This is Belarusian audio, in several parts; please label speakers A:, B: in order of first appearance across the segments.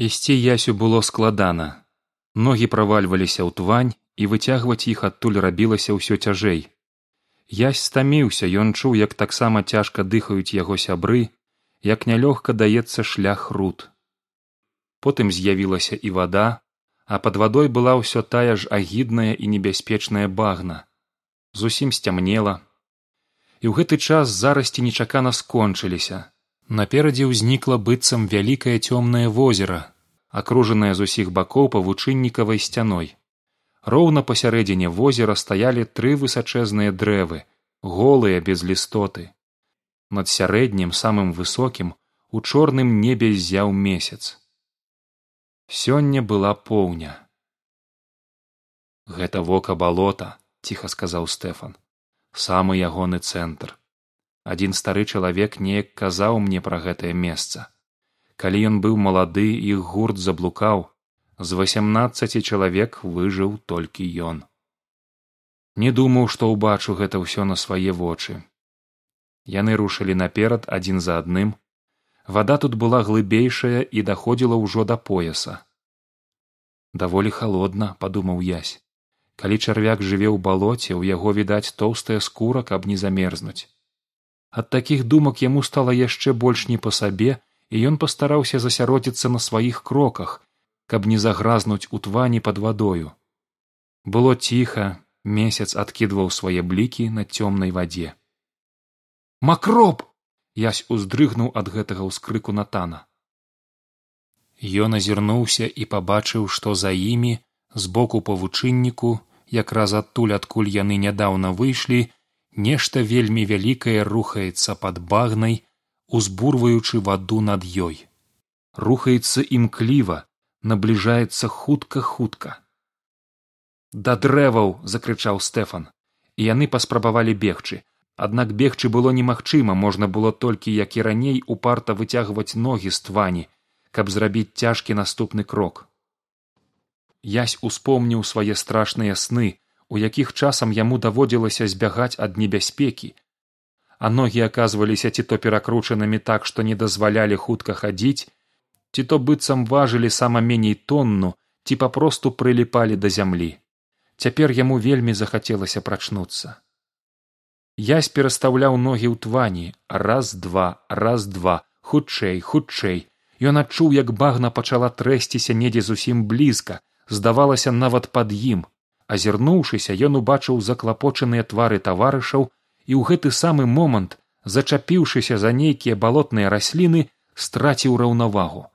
A: ісці ясю было складана. Ногі правальваліся ў твань і выцягваць іх адтуль рабілася ўсё цяжэй. Язь стаміўся ён чуў як таксама цяжка дыхаюць яго сябры як нялёгка даецца шлях руд. Потым з'явілася і вада а пад вадой была ўсё тая ж агідная і небяспечная багна. Зусім сцямнела. І ў гэты час зарасці нечакана скончыліся наперадзе ўзнікла быццам вялікае цёмнае возера акружанае з усіх бакоў павучыннікавай сцяной. Роўна пасярэдзіне возера стаялі тры высачэзныя дрэвы голыя без лістоты. Над сярэднім самым высокім у чорным небе зяў месяц. Сёння была поўня. Гэта вока балота ціха сказаў стэфан. Самы ягоны цэнтр адзін стары чалавек неяк казаў мне пра гэтае месца. Калі ён быў малады іх гурт заблукаў з васямнаццаці чалавек выжыў толькі ён. Не думаў што ўбачу гэта ўсё на свае вочы. Яны рушылі наперад адзін за адным. Вада тут была глыбейшая і даходзіла ўжо да пояса. Даволі халодна падумаў язь калі чарвяк жыве ў балоце ў яго відаць тоўстая скура каб не замерзнуць ад такіх думак яму стала яшчэ больш не па сабе і ён пастараўся засяродзіцца на сваіх кроках каб не загразнуць у твані пад вадою. Было ціха месяц адкідваў свае блікі на цёмнай вадзе. Макроп язь уздрыгнуў ад гэтага ўскрыку натана. Ён азірнуўся і пабачыў што за імі з боку павучынніку якраз адтуль адкуль яны нядаўна выйшлі нешта вельмі вялікае рухаецца пад багнай узбурваючы ваду над ёй. Рухаецца імкліва набліжаецца хутка хутка да дрэваў закрычаў стэфан. І яны паспрабавалі бегчы. Аднак бегчы было немагчыма можна было толькі як і раней упарта выцягваць ногі з твані каб зрабіць цяжкі наступны крок. Язь успомніў свае страшныя сны у якіх часам яму даводзілася збягаць ад небяспекі. А ногі аказваліся ці то перакручанымі так што не дазвалялі хутка хадзіць ці то быццам важылі сама меней тонну ці папросту прыліпалі да зямлі. Цяпер яму вельмі захацелася прачнуцца. Язь перастаўляў ногі ў твані раз два раз два хутчэй хутчэй. Ён адчуў як багна пачала трэсціся недзе зусім блізка здавалася нават пад ім азірнуўшыся ён убачыў заклапочаныя твары таварышаў і ў гэты самы момант зачапіўшыся за нейкія балотныя расліны страціў раўнавагу.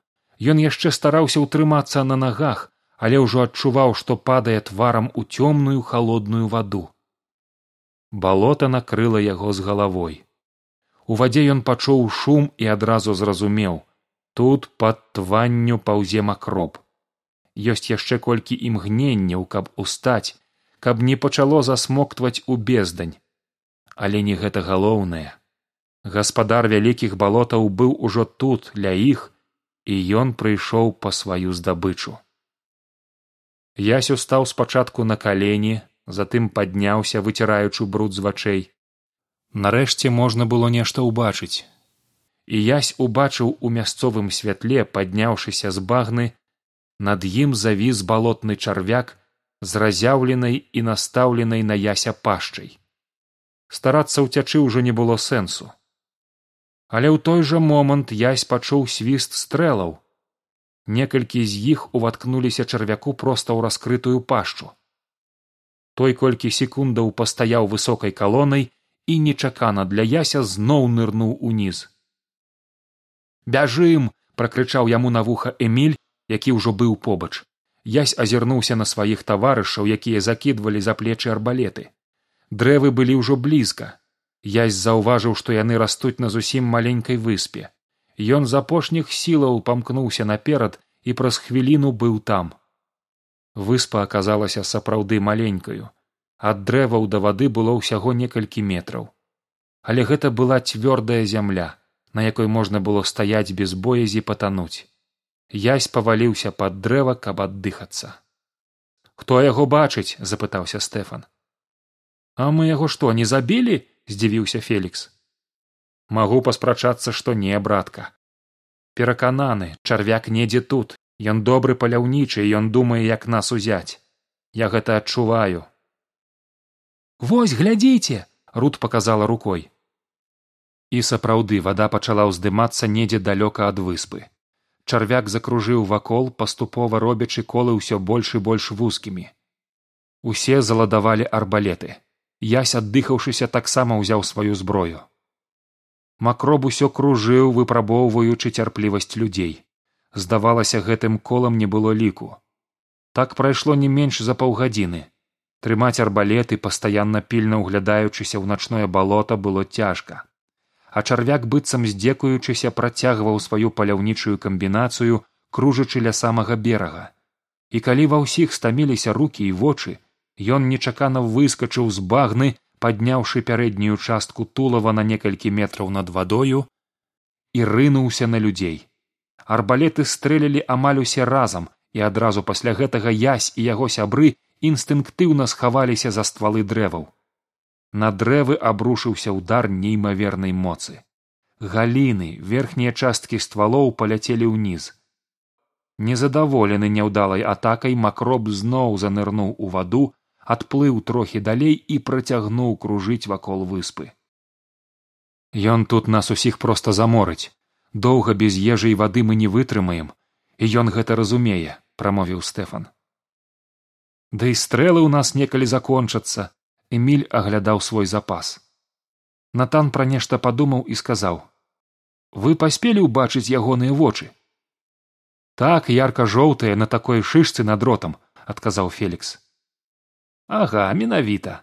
A: Ён яшчэ стараўся ўтрымацца на нагах але ўжо адчуваў што падае тварам у цёмную халодную ваду. Балота накрыла яго з галавой. У вадзе ён пачуў шум і адразу зразумеў тут пад тванню паўзе макроп ёсць яшчэ колькі імгненняў каб устаць каб не пачало засмоктваць у бездань. Але не гэта галоўнае. Гаспадар вялікіх балотаў быў ужо тут ля іх і ён прыйшоў па сваю здабычу. Ясю стаў спачатку на калені затым падняўся выціраючы бруд з вачэй. Нарэшце можна было нешта ўбачыць. І язь убачыў у мясцовым святле падняўшыся з багны над ім завіс балотны чарвяк з разяўленай і настаўленай на яся пашчай. Старацца ўцячы ўжо не было сэнсу. Але ў той жа момант язь пачуў свіст стрэлаў. Некалькі з іх уваткнуліся чарвяку проста ў раскрытую пашчу. Той колькі секундаў пастаяў высокай калонай і нечакана для яся зноў нырнуў уніз. Бяжым пракрычаў яму на вуха эмиль які ўжо быў побач. Язь азірнуўся на сваіх таварышаў якія закідвалі за плечы арбалеты. Дрэвы былі ўжо блізка. Язь заўважыў што яны растуць на зусім маленькай выспе. Ён з апошніх сілаў памкнуўся наперад і праз хвіліну быў там. Выспа аказалася сапраўды маленькаю. Ад дрэваў да вады было ўсяго некалькі метраў. Але гэта была цвёрдая зямля на якой можна было стаяць без боязі патануць язь паваліўся пад дрэва каб аддыхацца хто яго бачыць запытаўся стэфан а мы яго што не забілі здзівіўся фелікс магу паспрачацца што не братка перакананы чарвяк недзе тут Ён добры паляўнічы, ён думае, як нас узяць. Я гэта адчуваю.
B: Вось глядзіце,
A: Рут показала рукой. І сапраўды вада пачала ўздымацца недзе далёка ад выспы. Чарвяк закружыў вакол, паступова робячы колы ўсё больш і больш вузкімі. Усе заладавалі арбалеты. Ясь аддыхаўшыся таксама ўзяў сваю зброю. Макроб усё кружыў, выпрабоўваючы цярплівасць людзей здавалася гэтым колам не было ліку так прайшло не менш за паўгадзіны трымаць арбалеты пастаянна пільна ўглядаючыся ў начное балота было цяжка а чарвяк быццам здзекуючыся працягваў сваю паляўнічую камбінацыю кружачы ля самага берага. І калі ва ўсіх стаміліся рукі і вочы ён нечакана выскачыў з багны падняўшы пярэднюю частку тулава на некалькі метраў над вадою і рынуўся на людзей. Арбалеты стрэлялі амаль усе разам і адразу пасля гэтага язь і яго сябры інстынктыўна схаваліся за ствалы дрэваў на дрэвы абрушыўся ўдар неймавернай моцы. Галіны верхнія часткі ствалоў паляцелі ўніз. Незадаволены няўдалай атакай макроб зноў занырнуў у ваду адплыў трохі далей і працягнуў кружыць вакол выспы. Ён тут нас усіх проста заморыць. Доўга без ежы і вады мы не вытрымаем і ён гэта разумее прамовіў стэфан. Да і стрэлы ў нас некалі закончацца эмиль аглядаў свой запас. Натан пра нешта падумаў і сказаў вы паспелі ўбачыць ягоныя вочы так ярка жоўтыя на такой шышцы над ротам адказаў фелікс ага менавіта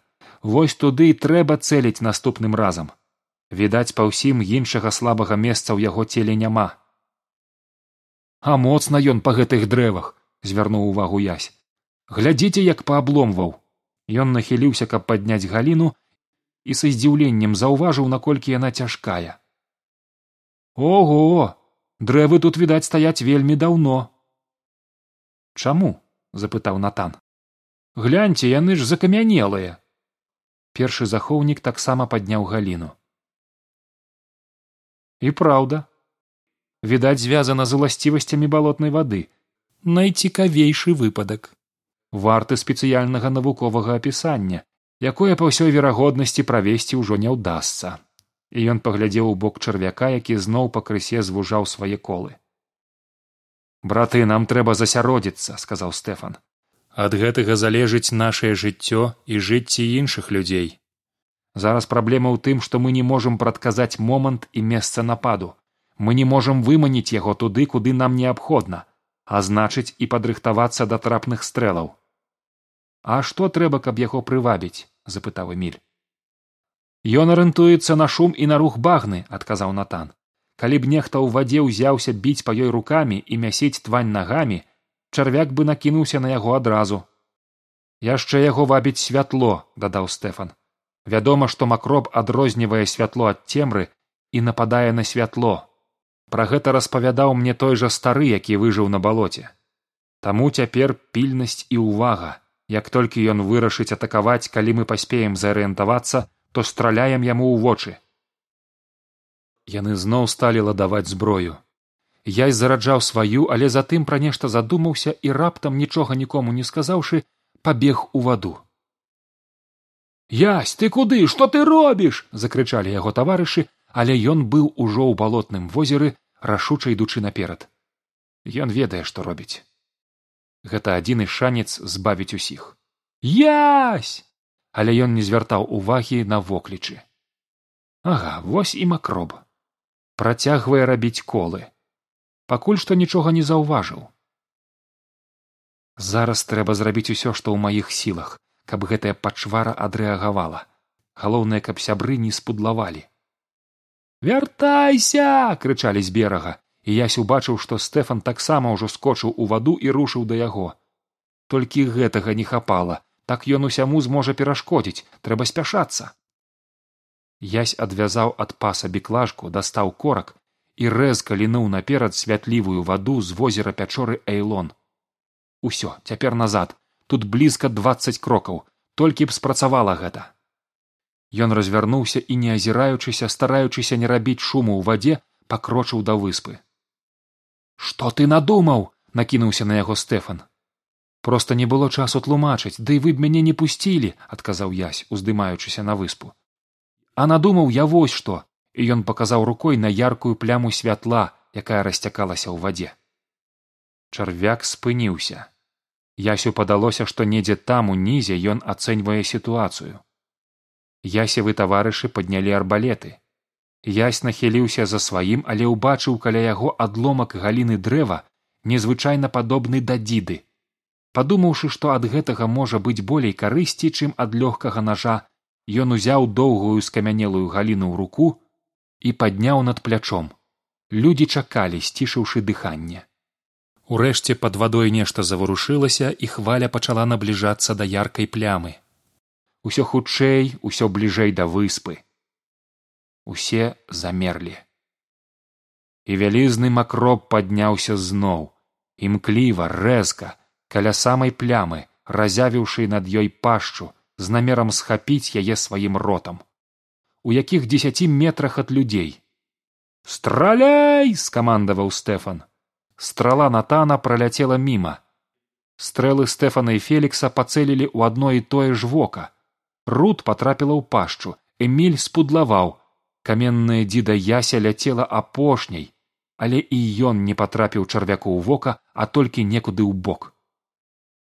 A: вось туды і трэба цэліць наступным разам відаць па ўсім іншага слабага месца ў яго целе няма а моцна ён па гэтых дрэвах звярнуў увагу язь глядзіце як паабломваў ён нахіліўся каб падняць галіну і са здзіўленнем заўважыў наколькі яна цяжкая ого! Дрэвы тут відаць стаяць вельмі даўно чаму запытаў натан. Гляньце яны ж закамянелыя першы захоўнік таксама падняў галіну і праўда відаць звязана з уласцівасцямі балотнай вады. Найцікавейшы выпадак варты спецыяльнага навуковага апісання якое па ўсёй верагоднасці правесці ўжо не ўдасца. І ён паглядзеў у бок чарвяка які зноў пакрысе звужаў свае колы. Браты нам трэба засяродзіцца сказаў стэфан. Ад гэтага залежыць нашае жыццё і жыцці іншых людзей. Зараз праблема ў тым што мы не можам прадказаць момант і месца нападу. Мы не можам выманіць яго туды куды нам неабходна а значыць і падрыхтавацца да трапных стрэлаў а што трэба каб яго прывабіць запытаў эмиль ён арыентуецца на шум і на рух багны адказаў натан. Калі б нехта ў вадзе ўзяўся біць па ёй рукамі і мясіць твань нагамі чарвяк бы накінуўся на яго адразу яшчэ яго вабіць святло дадаў стэфан. Вядома што макроб адрознівае святло ад цемры і нападае на святло. Пра гэта распавядаў мне той жа стары які выжыў на балоце. Таму цяпер пільнасць і ўвага як толькі ён вырашыць атакаваць калі мы паспеем зарыентавацца то страляем яму ў вочы. Яны зноў сталі ладаваць зброю. Я і зараджаў сваю але затым пра нешта задумаўся і раптам нічога нікому не сказаўшы пабег у ваду. Язь ты куды? Што ты робіш закрычалі яго таварышы але ён быў ужо ў балотным возеры рашуча ідучы наперад. Ён ведае што робіць гэта адзіны шанец збавіць усіх. Язь але ён не звяртаў увагі на воклічы. Ага вось і макроб. Працягвае рабіць колы. Пакуль што нічога не заўважыў. Зараз трэба зрабіць усё што ў маіх сілах каб гэтая пачвара адрэагавала. Галоўнае каб сябры не спудлавалі. Вяртайся крычалі з берага і ясь убачыў што стэфан таксама ўжо скочыў у ваду і рушыў да яго. Толькі гэтага не хапала. Так ён усяму зможа перашкодзіць трэба спяшацца. Язь адвязаў ад паса біклажку дастаў корак і рэзка лінуў наперад святлівую ваду з возера пячоры эйлон. Усё цяпер назад. Тут блізка дваццаць крокаў. Толькі б спрацавала гэта. Ён развярнуўся і не азіраючыся стараючыся не рабіць шуму ў вадзе пакрочыў да выспы што ты надумаў накінуўся на яго стэфан. Просто не было часу тлумачыць ды вы б мяне не пусцілі адказаў язь уздымаючыся на выспу. А надумаў я вось што і ён паказаў рукой на яркую пляму святла якая расцякалася ў вадзе. Чарвяк спыніўся. Ясю падалося што недзе там унізе ён ацэньвае сітуацыю. Ясевы таварышы паднялі арбалеты язь нахіліўся за сваім але ўбачыў каля яго адломак галіны дрэва незвычайна падобны да дзіды. Падумаўшы што ад гэтага можа быць болей карысці чым ад лёгкага нажа ён узяў доўгую скамянелую галіну ў руку і падняў над плячом. Людзі чакалі сцішыўшы дыханне. Урэшце пад вадой нешта заварушылася і хваля пачала набліжацца да яркай плямы. Усё хутчэй усё бліжэй да выспы усе замерлі. І вялізны макроб падняўся зноў імкліва рэзка каля самай плямы разявіўшы над ёй пашчу з намерам схапіць яе сваім ротам. У якіх дзесяці метрах ад людзей. Страляй скамандаваў стэфан. Страла натана праляцела міма. Стрэлы стэфана і фелікса пацэлілі ў адно і тое ж вока. Рут патрапіла ў пашчу. Эміль спудлаваў каменная дзіда яся ляцела апошняй але і ён не патрапіў чарвяку ў вока а толькі некуды ў бок.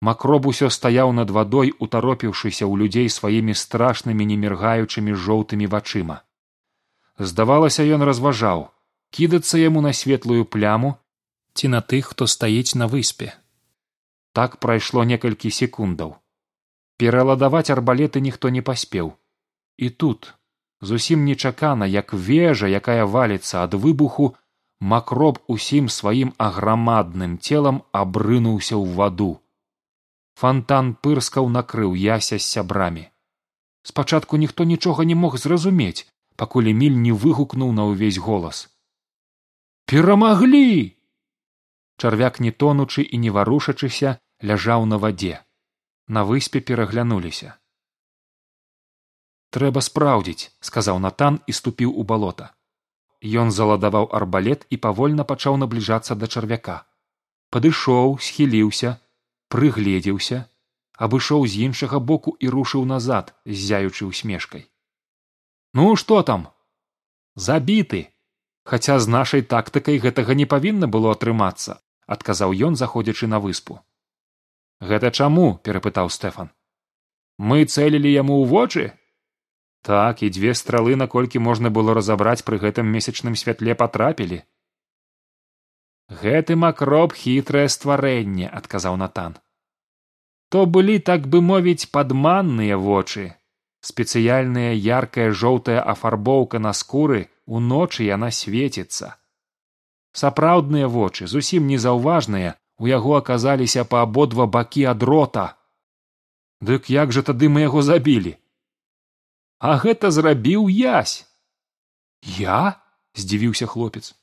A: Макроб усё стаяў над вадой утаропіўшыся ў людзей сваімі страшнымі неміргаючымі жоўтымі вачыма. Здавалася ён разважаў кідацца яму на светлую пляму ці на тых хто стаіць на выспе. Так прайшло некалькі секундаў. Пераладаваць арбалеты ніхто не паспеў. І тут зусім нечакана як вежа якая валіцца ад выбуху макроб усім сваім аграмадным целам абрынуўся ў ваду. Фонтан пырскаў накрыў яся з сябрамі. Спачатку ніхто нічога не мог зразумець пакуль эміль не выгукнуў на ўвесь голас. Перамаглі! Чарвяк не тонучы і не варушачыся ляжаў на вадзе. На выспе пераглянуліся трэба спраўдзіць сказаў натан і ступіў у балота. Ён заладаваў арбалет і павольна пачаў набліжацца да чарвяка. Падышоў схіліўся прыгледзеўся абышоў з іншага боку і рушыў назад ззяючы усмешкай. Ну што там? Забіты. Хаця з нашай тактыкай гэтага не павінна было атрымацца адказаў ён заходзячы на выспу. Гэта чаму перапытаў стэфан. Мы цэлілі яму ў вочы так і дзве стралы наколькі можна было разабраць пры гэтым месячным святле патрапілі. Гэты макроб хітрае стварэнне адказаў натан. То былі так бы мовіць падманныя вочы. Спецыяльная яркая жоўтая афарбоўка на скуры уночы яна свеціцца сапраўдныя вочы зусім незаўважныя у яго аказаліся па абодва бакі ад рота. Дык як жа тады мы яго забілі а гэта зрабіў язь я? здзівіўся хлопец.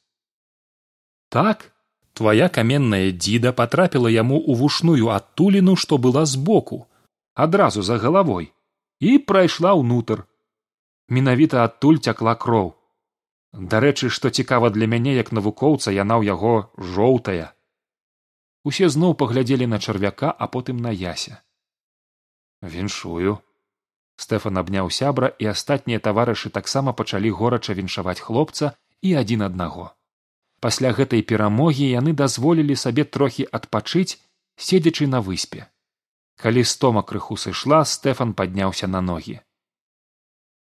A: Так твая каменная дзіда патрапіла яму ў вушную адтуліну што была збоку адразу за галавой і прайшла ўнутр. Менавіта адтуль цякла кроў. Дарэчы што цікава для мяне як навукоўца яна ў яго жоўтая. Усе зноў паглядзелі на чарвяка а потым на яся. Віншую стэфан абняў сябра і астатнія таварышы таксама пачалі горача віншаваць хлопца і адзін аднаго. Пасля гэтай перамогі яны дазволілі сабе трохі адпачыць седзячы на выспе. Калі стома крыху сышла стэфан падняўся на ногі.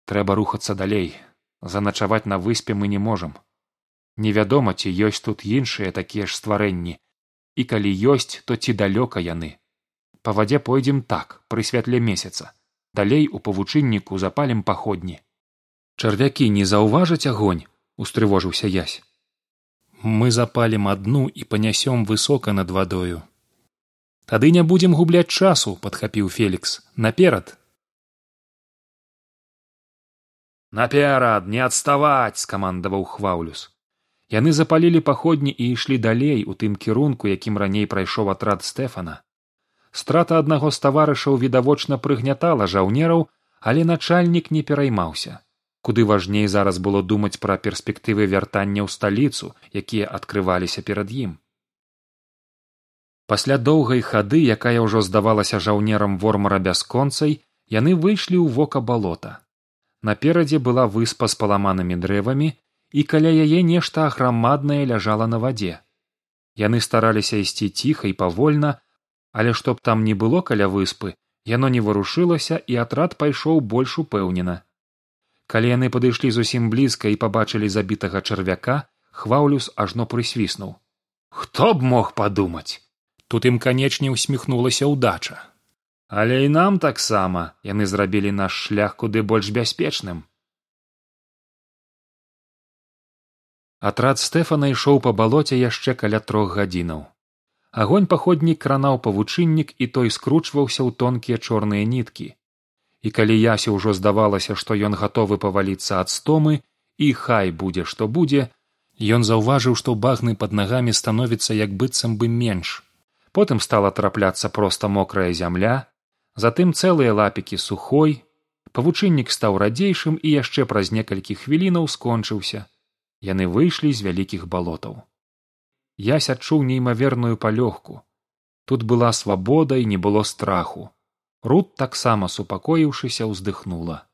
A: Трэба рухацца далей. Заначаваць на выспе мы не можам. Невядома ці ёсць тут іншыя такія ж стварэнні. І калі ёсць то ці далёка яны? Па вадзе пойдзем так пры святле месяца далей у павучынніку запалім паходні. Чарвякі не заўважаць агонь устрывожыўся язь мы запалім адну і панясём высока над вадою. Тады не будзем губляць часу падхапіў фелікс. Наперад! Наперад не адставаць скамандаваў хваўлюс яны запалілі паходні і ішлі далей у тым кірунку якім раней прайшоў атрад стэфана страта аднаго з таварышаў відавочна прыгнятала жаўнераў але начальнік не пераймаўся. Куды важней зараз было думаць пра перспектывы вяртання ў сталіцу якія адкрываліся перад ім. Пасля доўгай хады якая ўжо здавалася жаўнерам вормара бясконцай яны выйшлі ў вока балота. Наперадзе была выспа з паламанымі дрэвамі і каля яе нешта аграмаднае ляжала на вадзе. Яны стараліся ісці ціха і павольна але чтоб там не было каля выспы яно не варушылася і атрад пайшоў больш упэўнена. Калі яны падышлі зусім блізка і пабачылі забітага чарвяка хваўлюс ажно прысвіснуў. Хто б мог падумаць? Тут ім канечне усміхнулася ўдача. Але і нам таксама яны зрабілі наш шлях куды больш бяспечным атрад стэфана ішоў па балоце яшчэ каля трох гадзінаў агонь паходнік кранаў павучыннік і той скручваўся ў тонкія чорныя ніткі. І калі ясе ўжо здавалася што ён гатовы паваліцца ад стомы і хай будзе што будзе ён заўважыў што багны пад нагамі становіцца як быццам бы менш. Потым стала трапляцца проста мокрая зямля затым цэлыя лапікі сухой павучыннік стаў радзейшым і яшчэ праз некалькі хвілінаў скончыўся. Яны выйшлі з вялікіх балотаў ясь адчуў неймаверную палёгку. Тут была свабода і не было страху. Руд таксама супакоіўшыся ўздыхнула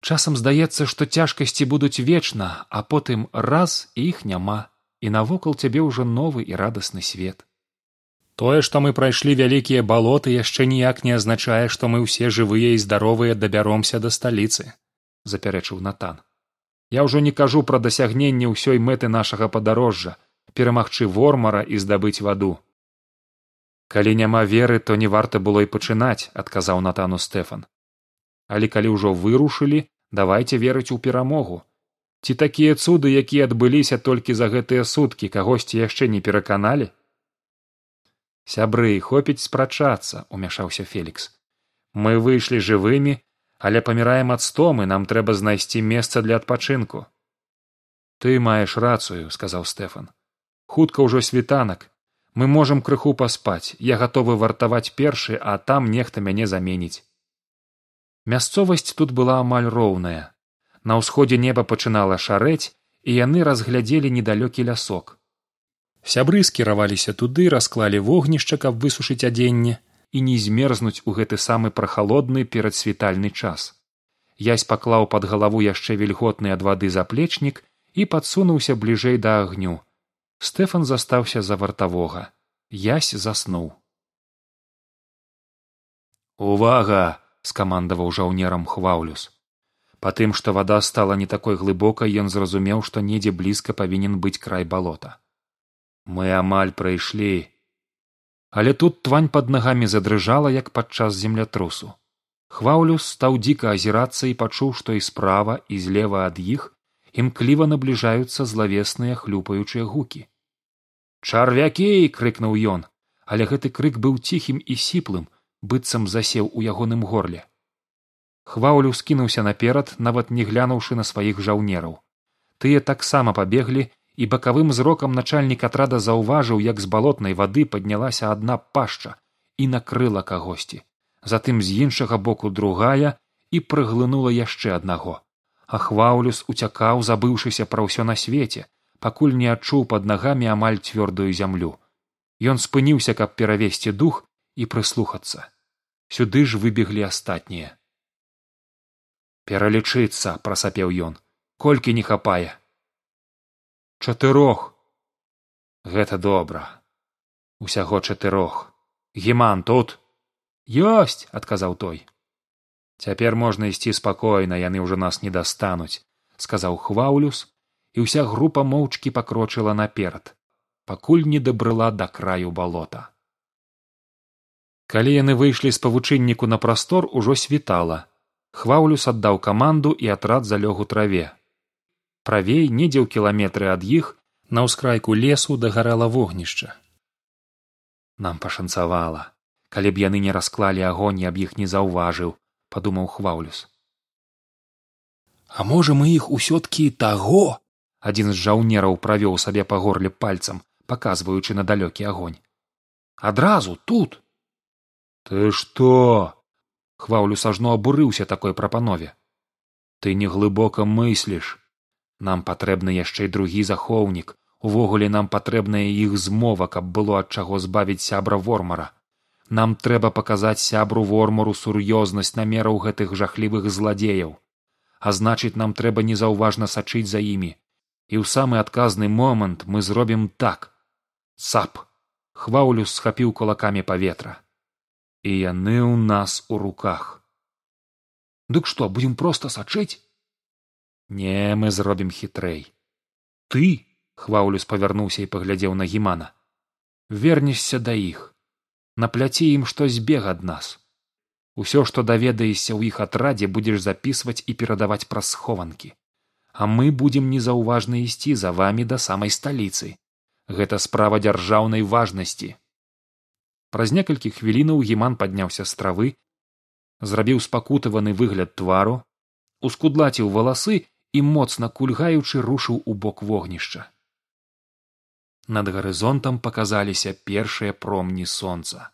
A: часам здаецца што цяжкасці будуць вечна а потым раз іх няма і навокал цябе ўжо новы і радасны свет. Тое што мы прайшлі вялікія балоты яшчэ ніяк не азначае што мы ўсе жывыя і здаровыя дабяромся да сталіцы запярэчыў натан я ўжо не кажу пра дасягненне ўсёй мэты нашага падарожжа перамагчы вормара і здабыць ваду. Калі няма веры то не варта было і пачынаць адказаў натану стэфан. Але калі ўжо вырушылі давайте верыць у перамогу. Ці такія цуды якія адбыліся толькі за гэтыя суткі кагосьці яшчэ не пераканалі? Сябры хопіць спрачацца умяшаўся фелікс. Мы выйшлі жывымі але паміраем ад стомы нам трэба знайсці месца для адпачынку. Ты маеш рацыю сказаў стэфан. Хутка ўжо світанак. Мы можам крыху паспаць. Я гатовы вартаваць першы а там нехта мяне заменіць. Мясцовасць тут была амаль роўная. На ўсходзе неба пачынала шарэць і яны разглядзелі недалёкі лясок. Сябры скіраваліся туды расклалі вогнішча каб высушыць адзенне і не змерзнуць у гэты самы прахалодны перадсвітальны час. Язь паклаў пад галаву яшчэ вільготны ад вады заплечнік і падсунуўся бліжэй да агню. Стэфан застаўся за вартавога. Язь заснуў. Увага скамандаваў жаўнерам хваўлюс па тым што вада стала не такой глыбокай ён зразумеў што недзе блізка павінен быць край балота. Мы амаль прайшлі але тут твань пад нагамі задрыжала як падчас землятрусу. Хваўлюс стаў дзіка азірацца і пачуў што і справа і злева ад іх імкліва набліжаюцца злавесныя хлюпаючыя гукі. Чарвякі крыкнуў ён але гэты крык быў ціхім і сіплым быццам засеў у ягоным горле. Хваўлю скінуўся наперад нават не глянуўшы на сваіх жаўнераў. Тыя таксама пабеглі і бакавым зрокам начальнік атрада заўважыў як з балотнай вады паднялася адна пашча і накрыла кагосьці. Затым з іншага боку другая і прыглынула яшчэ аднаго. Ахваўлюс уцякаў забыўшыся пра ўсё на свеце пакуль не адчуў пад нагамі амаль цвёрдую зямлю. Ён спыніўся каб перавесці дух і прыслухацца. Сюды ж выбеглі астатнія. Пералічыцца прасапеў ён колькі не хапае чатырох. Гэта добра. Усяго чатырох. Геман тут? Ёсць адказаў той. Цяпер можна ісці спакойна яны ўжо нас не дастануць сказаў хваўлюс і ўся група моўчкі пакрочыла наперад пакуль не дабрыла да краю балота. Калі яны выйшлі з павучынніку на прастор ужо світала. Хваўлюс аддаў каманду і атрад залёг у траве правей недзе ў кіламетры ад іх на ўскрайку лесу дагарала вогнішча. Нам пашанцавала. Калі б яны не расклалі агонь аб іх не заўважыў падумаў хваўлюс
B: а можа мы іх усё ткі таго?
A: Адзін з жаўнераў правёў сабе па горле пальцам паказваючы на далёкі агонь. Адразу тут! Ты што? Хваўлюс ажно абурыўся такой прапанове. Ты неглыбока мысліш нам патрэбны яшчэ другі захоўнік. Увогуле нам патрэбная іх змова каб было ад чаго збавіць сябра вормара. Нам трэба паказаць сябру вормару сур'ёзнасць намераў гэтых жахлівых зладзеяў. А значыць нам трэба незаўважна сачыць за імі. І ў самы адказны момант мы зробім так. Цап! Хваулю схапіў кулакамі паветра. І яны ў нас у руках.
B: Дык што будзем проста сачыць
A: не мы зробім хітрэй
B: ты
A: хваулюс павярнуўся і паглядзеў на гімана. Вернешся да іх. Напляці ім што збег ад нас. Усё што даведаешся ў іх атрадзе будзеш запісваць і перадаваць праз схованкі. А мы будзем незаўважна ісці за вамі да самай сталіцы. Гэта справа дзяржаўнай важнасці праз некалькі хвілінаў гіман падняўся з травы зрабіў спакутаваны выгляд твару ускудлаціў валасы і моцна кульгаючы рушыў у бок вогнішча. Над гарызонтам паказаліся першыя промні сонца